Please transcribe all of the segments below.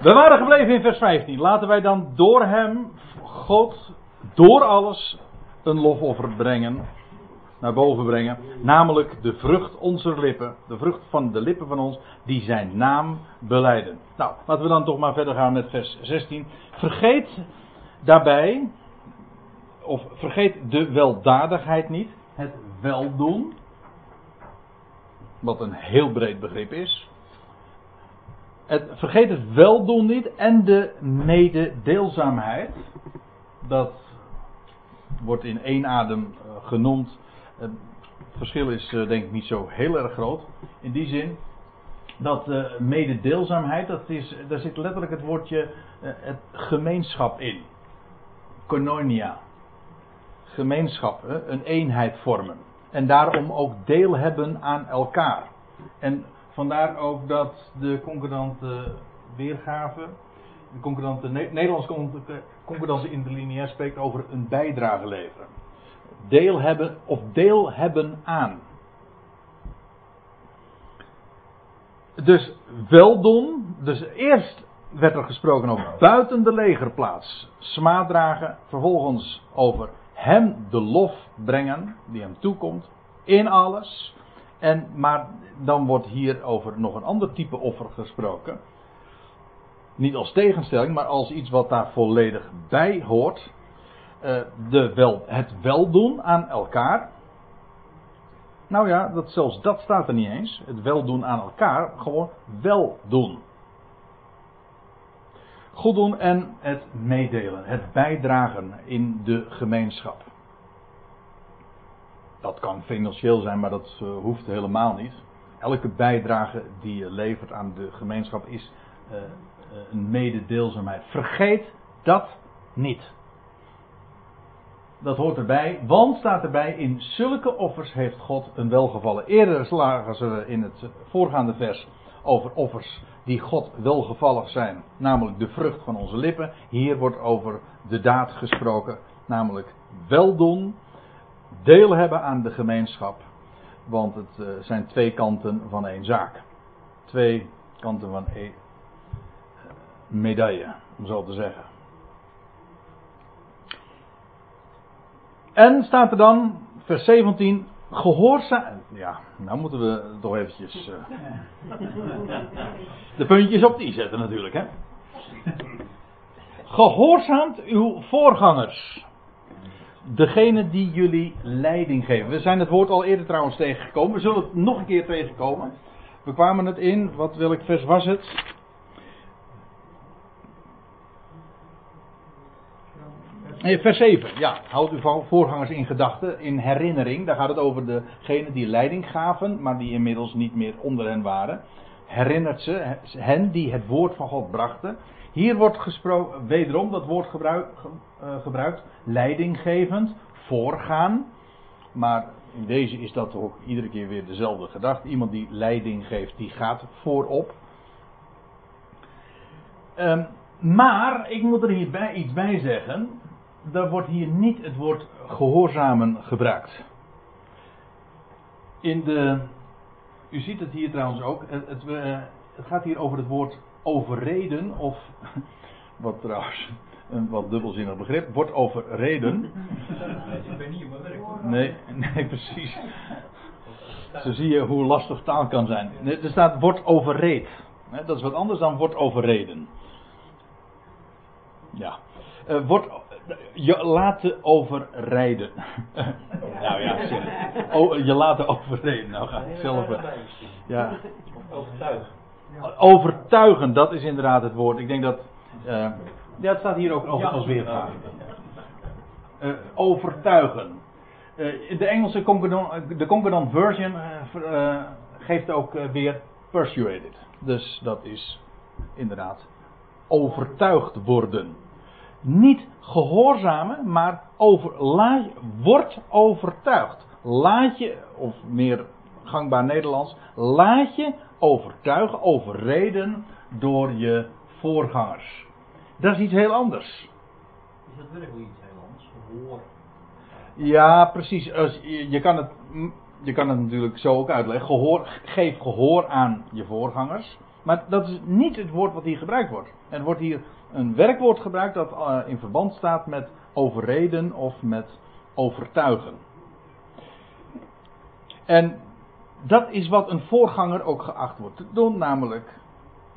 We waren gebleven in vers 15. Laten wij dan door hem, God, door alles, een lofoffer brengen. Naar boven brengen. Namelijk de vrucht onze lippen. De vrucht van de lippen van ons. Die zijn naam beleiden. Nou, laten we dan toch maar verder gaan met vers 16. Vergeet daarbij. Of vergeet de weldadigheid niet. Het weldoen. Wat een heel breed begrip is. Het, vergeet het weldoen niet en de mededeelzaamheid. Dat wordt in één adem eh, genoemd. Het verschil is eh, denk ik niet zo heel erg groot. In die zin dat uh, mededeelzaamheid, dat is, daar zit letterlijk het woordje gemeenschap in. Koinonia. Gemeenschap, een eenheid vormen. En daarom ook deel hebben aan elkaar. En vandaar ook dat de concordante weergave, de concordante in de lineair spreekt over een bijdrage leveren. Deel hebben of deel hebben aan. Dus wel doen. Dus eerst werd er gesproken over buiten de legerplaats smaad dragen. Vervolgens over hem de lof brengen die hem toekomt in alles. En, maar dan wordt hier over nog een ander type offer gesproken. Niet als tegenstelling, maar als iets wat daar volledig bij hoort. Uh, de wel, het weldoen aan elkaar. Nou ja, dat, zelfs dat staat er niet eens. Het weldoen aan elkaar, gewoon weldoen. Goed doen en het meedelen, het bijdragen in de gemeenschap. Dat kan financieel zijn, maar dat uh, hoeft helemaal niet. Elke bijdrage die je levert aan de gemeenschap is uh, een mededeelzaamheid. Vergeet dat niet. Dat hoort erbij, want staat erbij, in zulke offers heeft God een welgevallen. Eerder slagen ze in het voorgaande vers over offers die God welgevallig zijn, namelijk de vrucht van onze lippen. Hier wordt over de daad gesproken, namelijk weldoen, deel hebben aan de gemeenschap. Want het uh, zijn twee kanten van één zaak. Twee kanten van één medaille, om zo te zeggen. En staat er dan, vers 17, gehoorzaam. Ja, nou moeten we toch eventjes uh, de puntjes op die zetten natuurlijk, hè. Gehoorzaamt uw voorgangers. Degene die jullie leiding geven. We zijn het woord al eerder trouwens tegengekomen. We zullen het nog een keer tegenkomen. We kwamen het in, wat welk vers was het? Vers 7. Ja, houd uw voorgangers in gedachten, in herinnering. Daar gaat het over degenen die leiding gaven, maar die inmiddels niet meer onder hen waren. Herinnert ze hen die het woord van God brachten. Hier wordt gesproken, wederom dat woord uh, gebruikt, leidinggevend, voorgaan. Maar in deze is dat ook iedere keer weer dezelfde gedachte. Iemand die leiding geeft, die gaat voorop. Um, maar ik moet er hierbij iets bij zeggen daar wordt hier niet het woord gehoorzamen gebruikt. In de, u ziet het hier trouwens ook, het, het, eh, het gaat hier over het woord overreden, of wat trouwens een wat dubbelzinnig begrip, wordt overreden. Ik ben niet op mijn werk hoor. Nee, nee, precies. Zo zie je hoe lastig taal kan zijn. Er staat wordt overreed. Dat is wat anders dan wordt overreden. Ja. Uh, wordt je laten overrijden. nou ja, sorry. je laten overrijden. Nou ga ik zelf. Ja. Overtuigen. Overtuigen, dat is inderdaad het woord. Ik denk dat. Uh, ja, het staat hier ook over als weergave. Uh, overtuigen. Uh, de Engelse concordant, de concordant version uh, geeft ook weer persuaded. Dus dat is inderdaad overtuigd worden niet gehoorzamen, maar over, laat, wordt overtuigd. Laat je, of meer gangbaar Nederlands, laat je overtuigen, overreden door je voorgangers. Dat is iets heel anders. Is dat werkelijk iets heel anders? Gehoor. Ja, precies. Je kan, het, je kan het natuurlijk zo ook uitleggen. Gehoor, geef gehoor aan je voorgangers. Maar dat is niet het woord wat hier gebruikt wordt. Er wordt hier een werkwoord gebruikt dat uh, in verband staat met overreden of met overtuigen. En dat is wat een voorganger ook geacht wordt te doen, namelijk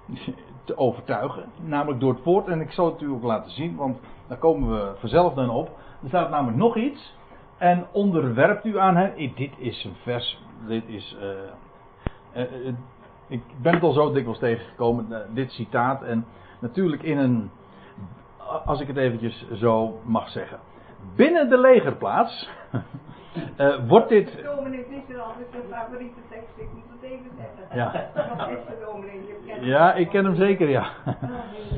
te overtuigen. Namelijk door het woord. En ik zal het u ook laten zien, want daar komen we vanzelf dan op. Er staat namelijk nog iets. En onderwerpt u aan hen. Dit is een vers. Dit is. Uh, uh, ik ben het al zo dikwijls tegengekomen, uh, dit citaat. En natuurlijk in een. Als ik het eventjes zo mag zeggen. Binnen de legerplaats. wordt dit. Dominee Visser altijd zijn favoriete tekst, ik moet het even zeggen. Ja. Is Ja, ik ken hem zeker, ja.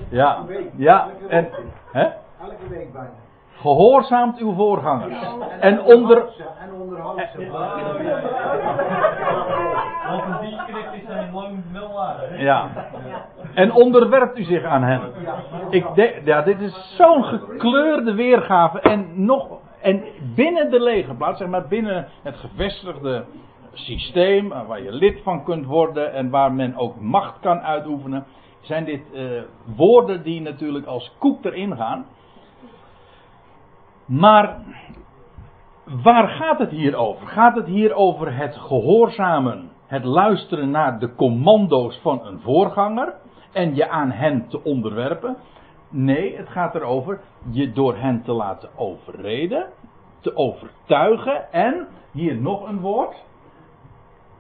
Ja, ja. En, hè? Elke week bijna. Gehoorzaamt uw voorgangers. En onder. En onderhand ze. Want een dienstknecht is zijn lang wel aardig. Ja. En onderwerpt u zich aan hen. Ik ja, dit is zo'n gekleurde weergave. En nog. En binnen de legerplaats, zeg maar binnen het gevestigde systeem, eh, waar je lid van kunt worden en waar men ook macht kan uitoefenen, zijn dit eh, woorden die natuurlijk als koek erin gaan. Maar waar gaat het hier over? Gaat het hier over het gehoorzamen, het luisteren naar de commando's van een voorganger en je aan hen te onderwerpen? Nee, het gaat erover je door hen te laten overreden, te overtuigen en, hier nog een woord,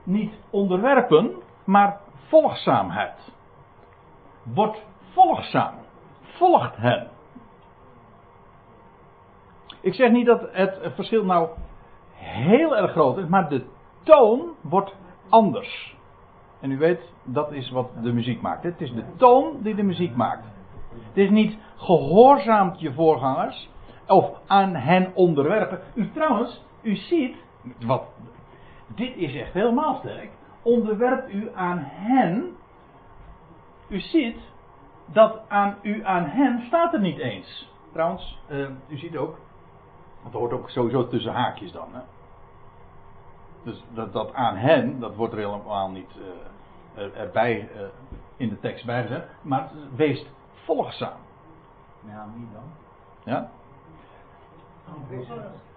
niet onderwerpen, maar volgzaamheid. Word volgzaam. Volgt hen. Ik zeg niet dat het verschil nou heel erg groot is, maar de toon wordt anders. En u weet, dat is wat de muziek maakt. Het is de toon die de muziek maakt. Het is niet gehoorzaamt je voorgangers of aan hen onderwerpen. U trouwens, u ziet, wat, dit is echt helemaal sterk. Onderwerpt u aan hen. U ziet dat aan u aan hen staat er niet eens. Trouwens, uh, u ziet ook, dat hoort ook sowieso tussen haakjes dan. Hè? Dus dat, dat aan hen, dat wordt er helemaal niet uh, er, erbij uh, in de tekst bijgezet. Maar wees volgzaam. Ja, wie dan? Ja?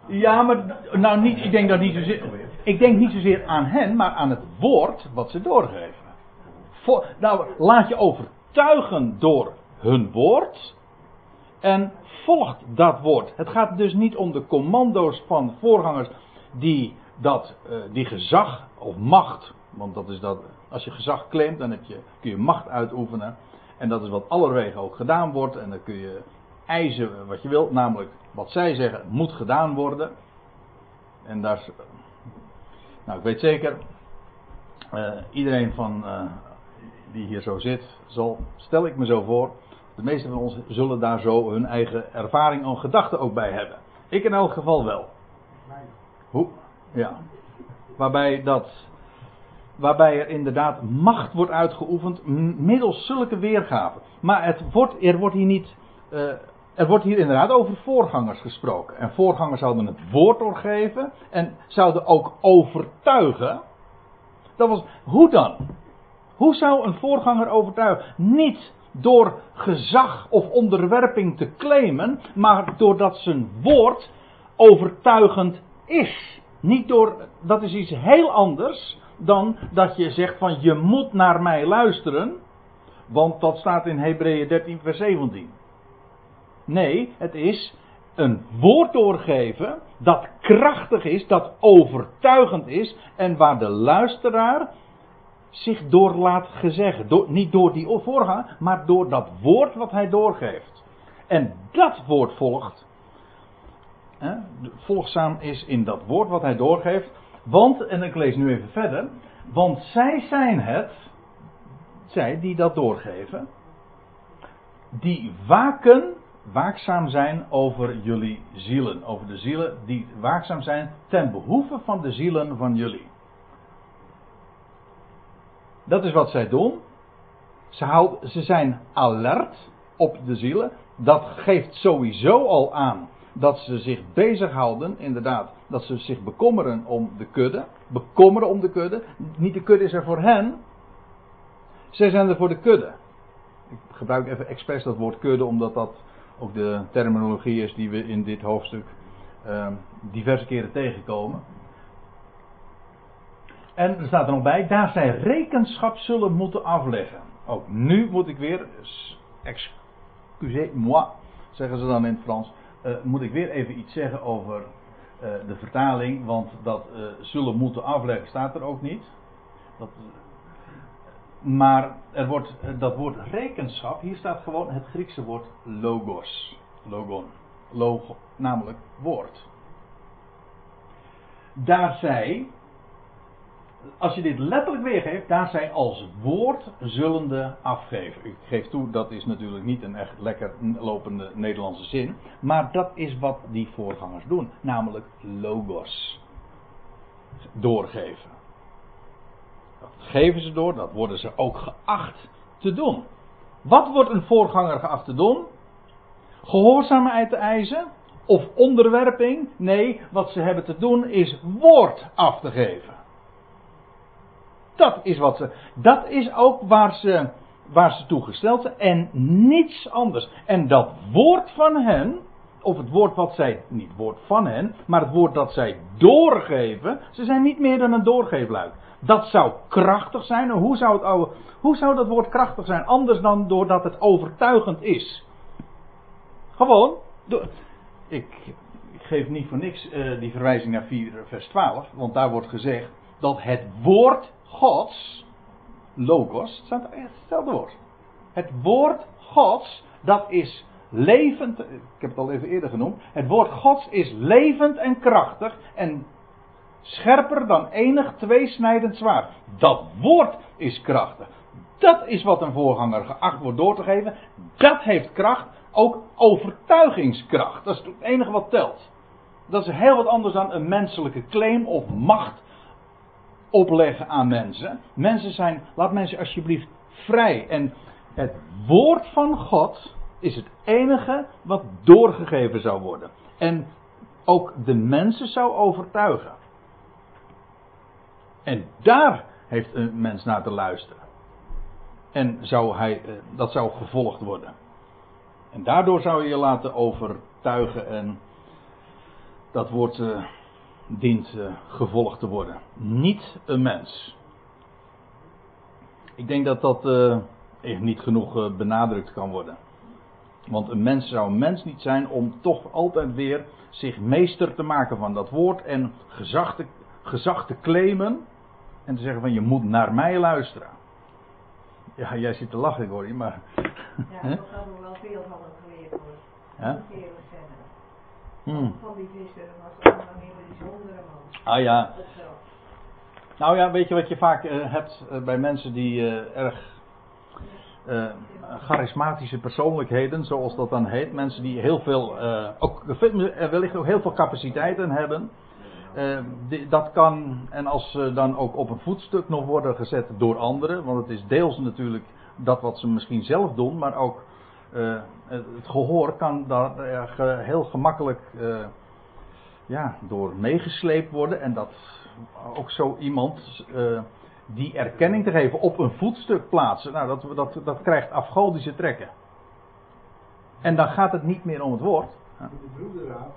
Ja, maar nou niet, ik denk dat niet zozeer. Ik denk niet zozeer aan hen, maar aan het woord wat ze doorgeven. Voor, nou, laat je overtuigen door hun woord. En volgt dat woord. Het gaat dus niet om de commando's van voorgangers die dat, uh, die gezag of macht. Want dat is dat, als je gezag claimt, dan heb je, kun je macht uitoefenen. En dat is wat allerwegen ook gedaan wordt. En dan kun je eisen wat je wilt, namelijk wat zij zeggen moet gedaan worden. En daar, is, nou ik weet zeker, uh, iedereen van uh, die hier zo zit, zal, stel ik me zo voor, de meeste van ons zullen daar zo hun eigen ervaring en gedachten ook bij hebben. Ik in elk geval wel. Hoe? Ja. Waarbij dat, waarbij er inderdaad macht wordt uitgeoefend middels zulke weergaven. Maar het wordt, er wordt hier niet, uh, er wordt hier inderdaad over voorgangers gesproken. En voorgangers zouden het woord doorgeven en zouden ook overtuigen. Dat was, hoe dan? Hoe zou een voorganger overtuigen? Niet door gezag of onderwerping te claimen, maar doordat zijn woord overtuigend is. Niet door, dat is iets heel anders dan dat je zegt van je moet naar mij luisteren, want dat staat in Hebreeën 13 vers 17. Nee, het is een woord doorgeven dat krachtig is, dat overtuigend is en waar de luisteraar zich door laat gezeggen. Door, niet door die voorganger, maar door dat woord wat hij doorgeeft. En dat woord volgt. Hè, volgzaam is in dat woord wat hij doorgeeft. Want, en ik lees nu even verder. Want zij zijn het, zij die dat doorgeven, die waken, waakzaam zijn over jullie zielen. Over de zielen die waakzaam zijn ten behoeve van de zielen van jullie. Dat is wat zij doen. Ze, houden, ze zijn alert op de zielen. Dat geeft sowieso al aan dat ze zich bezighouden, inderdaad, dat ze zich bekommeren om de kudde. Bekommeren om de kudde. Niet de kudde is er voor hen. Zij zijn er voor de kudde. Ik gebruik even expres dat woord kudde, omdat dat ook de terminologie is die we in dit hoofdstuk ehm, diverse keren tegenkomen. En er staat er nog bij, daar zij rekenschap zullen moeten afleggen. Ook nu moet ik weer, excusez-moi, zeggen ze dan in het Frans, uh, moet ik weer even iets zeggen over uh, de vertaling, want dat uh, zullen moeten afleggen staat er ook niet. Dat, maar er wordt, dat woord rekenschap, hier staat gewoon het Griekse woord logos. Logon. Logo, namelijk woord. Daar zij, als je dit letterlijk weergeeft, daar zij als woord zullende afgeven. Ik geef toe, dat is natuurlijk niet een echt lekker lopende Nederlandse zin. Maar dat is wat die voorgangers doen. Namelijk logos. Doorgeven. Dat geven ze door, dat worden ze ook geacht te doen. Wat wordt een voorganger geacht te doen? Gehoorzaamheid te eisen? Of onderwerping? Nee, wat ze hebben te doen is woord af te geven. Dat is wat ze. Dat is ook waar ze, waar ze toegesteld zijn. En niets anders. En dat woord van hen. Of het woord wat zij. Niet woord van hen. Maar het woord dat zij doorgeven. Ze zijn niet meer dan een doorgeefluik. Dat zou krachtig zijn. Hoe zou, het hoe zou dat woord krachtig zijn? Anders dan doordat het overtuigend is. Gewoon. Ik, ik, geef niet voor niks uh, die verwijzing naar 4 vers 12. Want daar wordt gezegd dat het woord Gods. Logos. Staat hetzelfde woord. Het woord Gods. Dat is levend. Ik heb het al even eerder genoemd. Het woord Gods is levend en krachtig. En Scherper dan enig tweesnijdend zwaard. Dat woord is krachtig. Dat is wat een voorganger geacht wordt door te geven. Dat heeft kracht. Ook overtuigingskracht. Dat is het enige wat telt. Dat is heel wat anders dan een menselijke claim of macht opleggen aan mensen. Mensen zijn, laat mensen alsjeblieft vrij. En het woord van God is het enige wat doorgegeven zou worden. En ook de mensen zou overtuigen. En daar heeft een mens naar te luisteren. En zou hij, eh, dat zou gevolgd worden. En daardoor zou je je laten overtuigen en dat woord uh, dient uh, gevolgd te worden. Niet een mens. Ik denk dat dat uh, niet genoeg benadrukt kan worden. Want een mens zou een mens niet zijn om toch altijd weer zich meester te maken van dat woord en gezag te, gezag te claimen en te zeggen van je moet naar mij luisteren. Ja, jij zit te lachen, ik hoor je, maar. Ja, dat hadden we wel veel van hem geleerd hoor. Ja? Hmm. Van die visser was. Ah ja. Nou ja, weet je wat je vaak uh, hebt uh, bij mensen die uh, erg charismatische persoonlijkheden, zoals dat dan heet. Mensen die heel veel, ook wellicht ook heel veel capaciteiten hebben. Dat kan, en als ze dan ook op een voetstuk nog worden gezet door anderen, want het is deels natuurlijk dat wat ze misschien zelf doen, maar ook het, gehoor kan daar heel gemakkelijk ja, door meegesleept worden. En dat ook zo iemand die erkenning te geven op een voetstuk plaatsen, nou, dat, dat, dat krijgt afgodische trekken. En dan gaat het niet meer om het woord. Ja. De broederraad,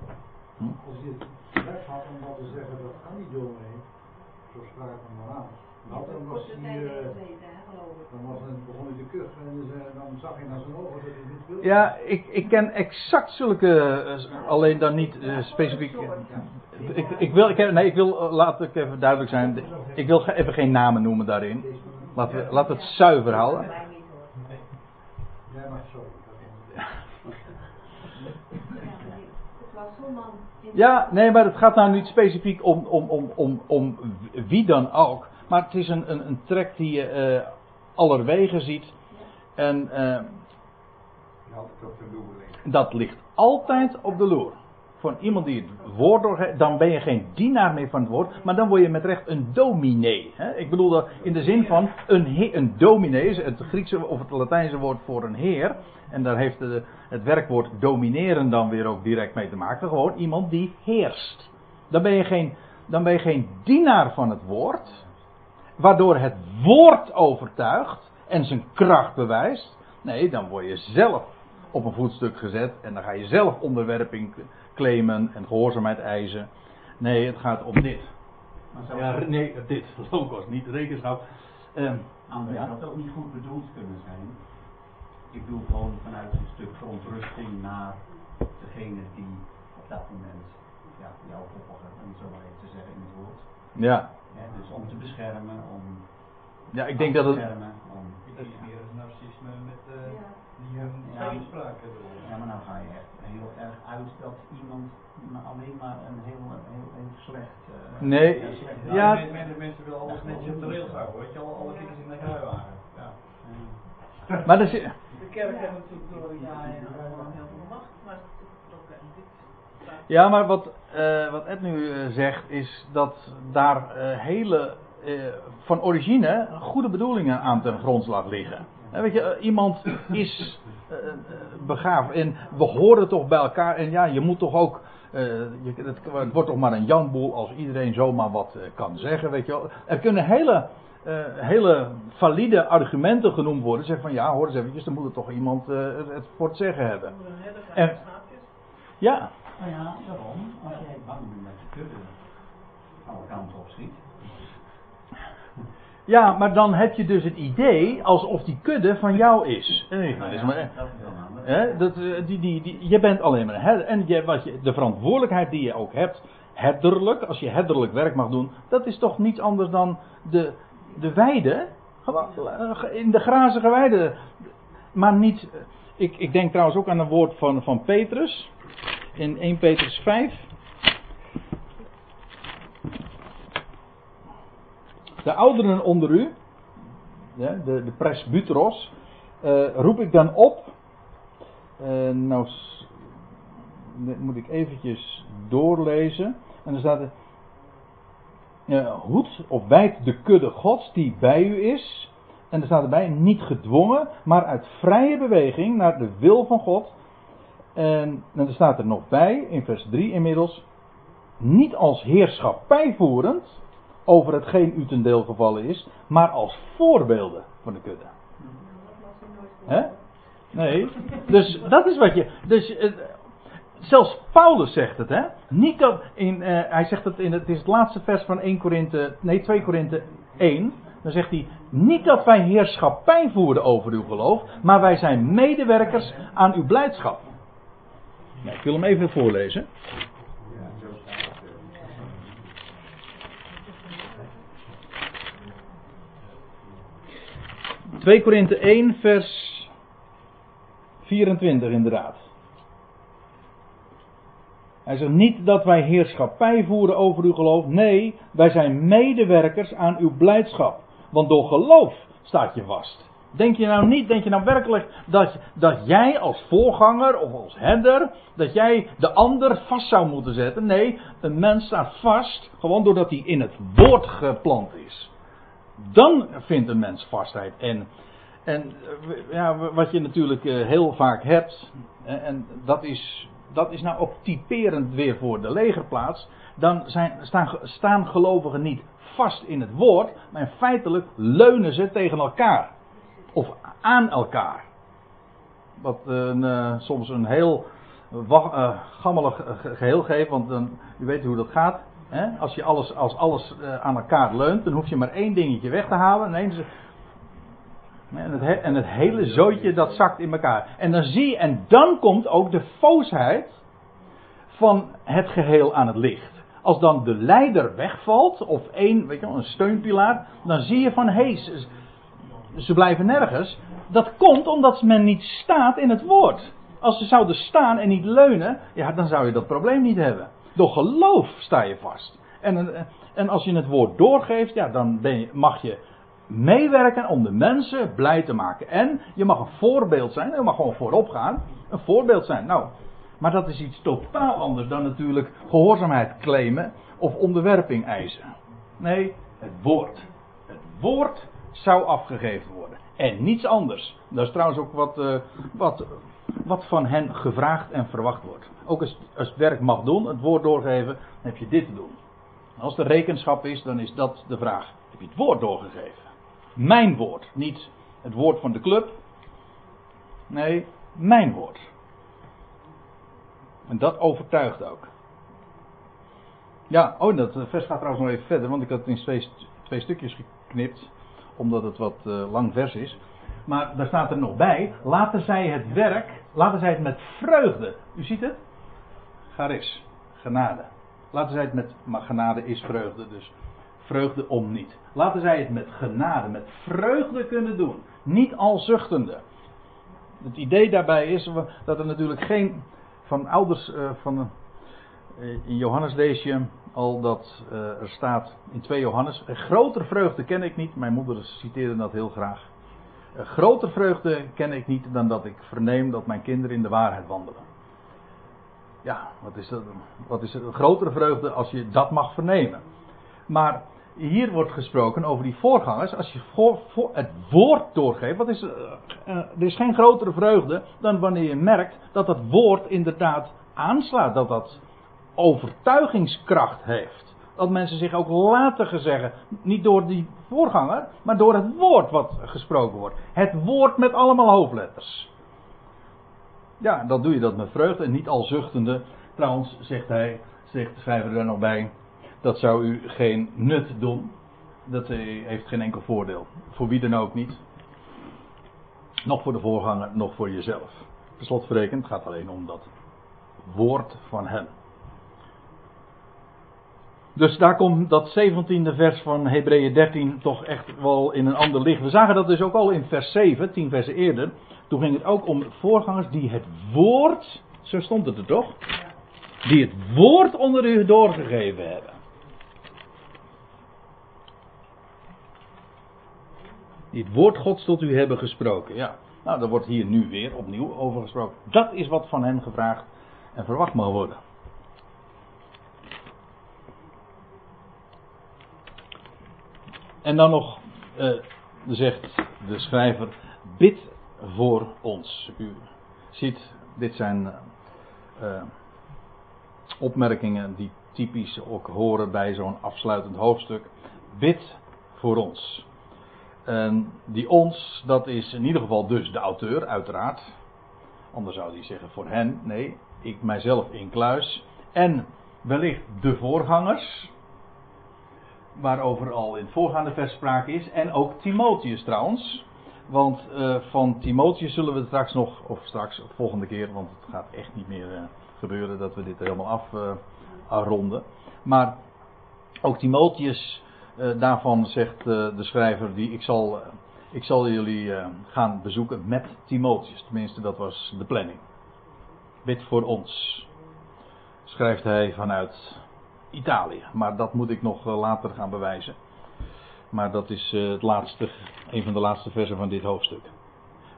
hm? als je recht had om wat te zeggen, dat kan niet doorheen. Zo sprake van Moraal. Nou, dan was hij, uh, dan was het, begon hij te kuchen en dus, uh, dan zag je naar zijn ogen dat hij niet wilde. Ja, ik, ik ken exact zulke, uh, alleen dan niet uh, specifiek. Ik, ik, wil, ik, heb, nee, ik wil, laat ik even duidelijk zijn, ik wil even geen namen noemen daarin. Laat, we, laat het zuiver houden. Jij mag sorry. Ja, nee, maar het gaat nou niet specifiek om, om, om, om, om wie dan ook. Maar het is een, een, een trek die je uh, allerwege ziet. En uh, dat ligt altijd op de loer. Van iemand die het woord doorgeeft, dan ben je geen dienaar meer van het woord, maar dan word je met recht een dominee. Hè? Ik bedoel dat in de zin van een, een dominee, het Griekse of het Latijnse woord voor een heer. En daar heeft de, het werkwoord domineren dan weer ook direct mee te maken. Gewoon iemand die heerst. Dan ben je geen, dan ben je geen dienaar van het woord. Waardoor het woord overtuigt. en zijn kracht bewijst. Nee, dan word je zelf op een voetstuk gezet en dan ga je zelf onderwerping claimen en gehoorzaamheid eisen. Nee, het gaat om dit. Ja, nee, dit, logos, niet rekenschap. Um, Anders ja? dat ook niet goed bedoeld kunnen zijn. Ik bedoel gewoon vanuit een stuk verontrusting naar degene die op dat moment ja, jou volgen, om zo maar even te zeggen in het woord. Ja. Ja dus om te beschermen, om. Ja, ik denk dat het. Om, ik denk meer het narcisme met uh, ja. die um, ja, Ja, maar nou ga je echt heel erg uit dat iemand alleen maar een heel, heel, heel slecht. Uh, nee, slecht ja. ja. mensen willen alles netjes op de rails houden, weet je, alle, alle dingen in de kruiwagen. Ja. Maar dus, de kerk heeft natuurlijk door jaren heel veel macht, maar ja, maar wat, uh, wat Ed nu uh, zegt is dat daar uh, hele, van origine goede bedoelingen aan ten grondslag liggen. weet je, iemand is begaafd en we horen toch bij elkaar en ja, je moet toch ook, je, het, het, wordt toch maar een janboel als iedereen zomaar wat kan zeggen, weet je wel. Er kunnen hele, hele valide argumenten genoemd worden. Zeg van ja, hoor eens eventjes, dan moet er toch iemand het voor het zeggen hebben. En, ja. Nou ja, waarom? Als jij bang bent dat je kudde alle kanten op schiet. Ja, maar dan heb je dus het idee alsof die kudde van jou is. Nee, dat is maar, hè, dat, eh, die, die, die, je bent alleen maar herder. En je, wat je, de verantwoordelijkheid die je ook hebt, herderlijk, als je herderlijk werk mag doen, dat is toch niets anders dan de, de weide. Eh, in de grazige weide. Maar niet. Ik, ik denk trouwens ook aan een woord van, van Petrus in 1 Petrus 5. De ouderen onder u, de, de, presbyteros, uh, roep ik dan op. Uh, nou, moet ik eventjes doorlezen. En dan staat er. Uh, hoed of wijd de kudde gods die bij u is. En er staat erbij, niet gedwongen, maar uit vrije beweging naar de wil van God. En, dan er staat er nog bij, in vers 3 inmiddels, niet als heerschappijvoerend over hetgeen u ten deel gevallen is, maar als voorbeelden van de kudde. Hè? Nee, dus dat is wat je. Dus, eh, zelfs Paulus zegt het, hè? Niet in, uh, hij zegt het in het, het is het laatste vers van 1 Korinthe, nee 2 Korinthe 1. Dan zegt hij, niet dat wij heerschappij voeren over uw geloof, maar wij zijn medewerkers aan uw blijdschap. Ik wil hem even voorlezen. ...2 Korinthe 1 vers 24 inderdaad. Hij zegt niet dat wij heerschappij voeren over uw geloof. Nee, wij zijn medewerkers aan uw blijdschap. Want door geloof staat je vast. Denk je nou niet, denk je nou werkelijk dat, dat jij als voorganger of als herder, dat jij de ander vast zou moeten zetten? Nee, een mens staat vast gewoon doordat hij in het woord geplant is. Dan vindt een mens vastheid. En, en ja, wat je natuurlijk eh, heel vaak hebt, en dat is, dat is nou ook typerend weer voor de legerplaats, dan zijn, staan, staan gelovigen niet vast in het woord, maar feitelijk leunen ze tegen elkaar of aan elkaar. Wat een, uh, soms een heel uh, gammelig geheel geeft, want dan, u weet hoe dat gaat. Hè? Als, je alles, als alles aan elkaar leunt, dan hoef je maar één dingetje weg te halen. En, en, het, en het hele zootje dat zakt in elkaar. En dan zie je, en dan komt ook de foosheid van het geheel aan het licht. Als dan de leider wegvalt, of één, weet je wel, een steunpilaar, dan zie je van hé, hey, ze blijven nergens. Dat komt omdat men niet staat in het woord. Als ze zouden staan en niet leunen, ja, dan zou je dat probleem niet hebben. Door geloof sta je vast. En, en als je het woord doorgeeft, ja, dan je, mag je meewerken om de mensen blij te maken. En je mag een voorbeeld zijn, je mag gewoon voorop gaan, een voorbeeld zijn. Nou, maar dat is iets totaal anders dan natuurlijk gehoorzaamheid claimen of onderwerping eisen. Nee, het woord. Het woord zou afgegeven worden. En niets anders. Dat is trouwens ook wat, uh, wat, wat van hen gevraagd en verwacht wordt. Ook als, als het werk mag doen, het woord doorgeven, dan heb je dit te doen. Als er rekenschap is, dan is dat de vraag. Heb je het woord doorgegeven? Mijn woord. Niet het woord van de club. Nee, mijn woord. En dat overtuigt ook. Ja, oh, dat vers gaat trouwens nog even verder, want ik had het in twee, twee stukjes geknipt, omdat het wat uh, lang vers is. Maar daar staat er nog bij, laten zij het werk, laten zij het met vreugde. U ziet het? Garis, genade. Laten zij het met, maar genade is vreugde, dus vreugde om niet. Laten zij het met genade, met vreugde kunnen doen. Niet al zuchtende. Het idee daarbij is dat er natuurlijk geen van ouders uh, van. Uh, in Johannes lees je al dat uh, er staat in 2 Johannes. Groter vreugde ken ik niet. Mijn moeder citeerde dat heel graag. Groter vreugde ken ik niet dan dat ik verneem dat mijn kinderen in de waarheid wandelen. Ja, wat is, dat, wat is een grotere vreugde als je dat mag vernemen? Maar hier wordt gesproken over die voorgangers. Als je voor, het woord doorgeeft, wat is, uh, er is geen grotere vreugde dan wanneer je merkt dat dat woord inderdaad aanslaat. Dat dat overtuigingskracht heeft. Dat mensen zich ook laten gezeggen, niet door die voorganger, maar door het woord wat gesproken wordt. Het woord met allemaal hoofdletters. Ja, dan doe je dat met vreugde en niet al zuchtende. Trouwens, zegt hij, zegt de schrijver er nog bij, dat zou u geen nut doen. Dat heeft geen enkel voordeel. Voor wie dan ook niet. Nog voor de voorganger, nog voor jezelf. Per slot gaat alleen om dat woord van hem. Dus daar komt dat 17e vers van Hebreeën 13 toch echt wel in een ander licht. We zagen dat dus ook al in vers 7, 10 versen eerder. Toen ging het ook om voorgangers die het woord, zo stond het er toch? Die het woord onder u doorgegeven hebben. Die het woord Gods tot u hebben gesproken. Ja, nou, daar wordt hier nu weer opnieuw over gesproken. Dat is wat van hen gevraagd en verwacht mag worden. En dan nog uh, zegt de schrijver: bid voor ons. U ziet, dit zijn uh, opmerkingen die typisch ook horen bij zo'n afsluitend hoofdstuk. Bid voor ons. En die ons, dat is in ieder geval dus de auteur, uiteraard. Anders zou hij zeggen voor hen. Nee, ik mijzelf in kluis. En wellicht de voorgangers. Waarover al in het voorgaande vers sprake is. En ook Timotheus trouwens. Want uh, van Timotheus zullen we straks nog, of straks, volgende keer, want het gaat echt niet meer uh, gebeuren dat we dit helemaal uh, afronden. Maar ook Timotheus daarvan zegt de schrijver, die, ik, zal, ik zal jullie gaan bezoeken met Timotheus. Tenminste, dat was de planning. Bid voor ons. Schrijft hij vanuit Italië. Maar dat moet ik nog later gaan bewijzen. Maar dat is het laatste, een van de laatste versen van dit hoofdstuk.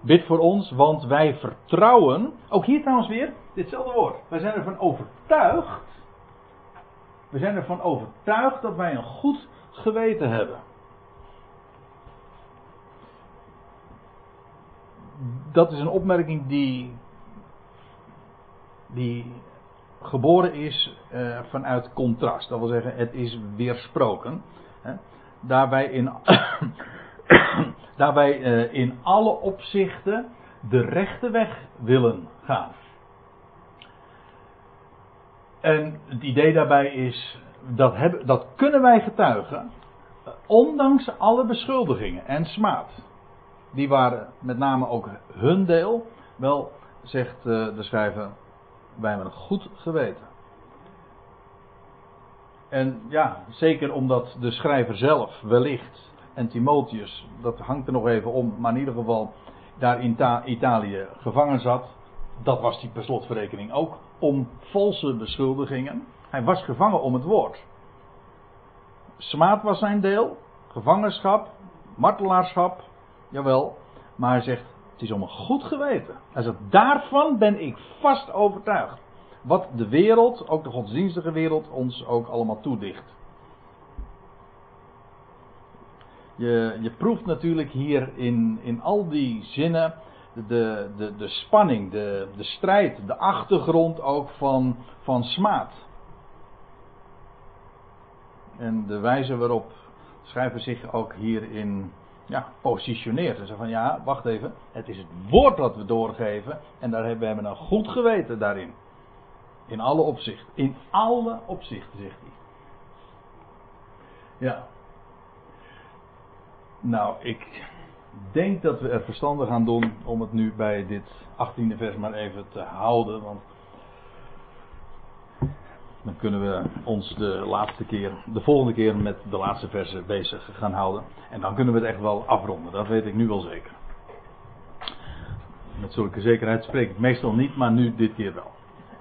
Bid voor ons, want wij vertrouwen. Ook hier trouwens weer ditzelfde woord. Wij zijn ervan overtuigd. We zijn ervan overtuigd dat wij een goed geweten hebben. Dat is een opmerking die, die geboren is uh, vanuit contrast. Dat wil zeggen, het is weersproken. Hè. Daarbij in, daarbij uh, in alle opzichten de rechte weg willen gaan. En het idee daarbij is dat, hebben, dat kunnen wij getuigen, ondanks alle beschuldigingen en smaad. Die waren met name ook hun deel. Wel, zegt eh, de schrijver, hebben een goed geweten. En ja, zeker omdat de schrijver zelf wellicht en Timotheus, dat hangt er nog even om, maar in ieder geval daar in Italië gevangen zat. Dat was die per slotverrekening ook, om valse beschuldigingen. Hij was gevangen om het woord. Smaad was zijn deel, gevangenschap, martelaarschap, jawel. Maar hij zegt, is om een goed geweten. Hij daarvan ben ik vast overtuigd. Wat de wereld, ook de godsdienstige wereld, ons ook allemaal toedicht. Je, je proeft natuurlijk hier in, in al die zinnen de, de, de spanning, de, de strijd, de achtergrond ook van, van smaad. En de wijze waarop schrijver zich ook hierin ja, positioneert. En zo van ja, wacht even. Het is het woord dat we doorgeven. En daar hebben we hebben een goed geweten daarin. In alle opzichten. In alle opzichten, zegt hij. Ja. Nou, ik denk dat we er verstandig aan doen om het nu bij dit 18e vers maar even te houden. Want dan kunnen we ons de laatste keer, de volgende keer met de laatste versen bezig gaan houden. En dan kunnen we het echt wel afronden, dat weet ik nu wel zeker. Met zulke zekerheid spreek ik meestal niet, maar nu dit keer wel.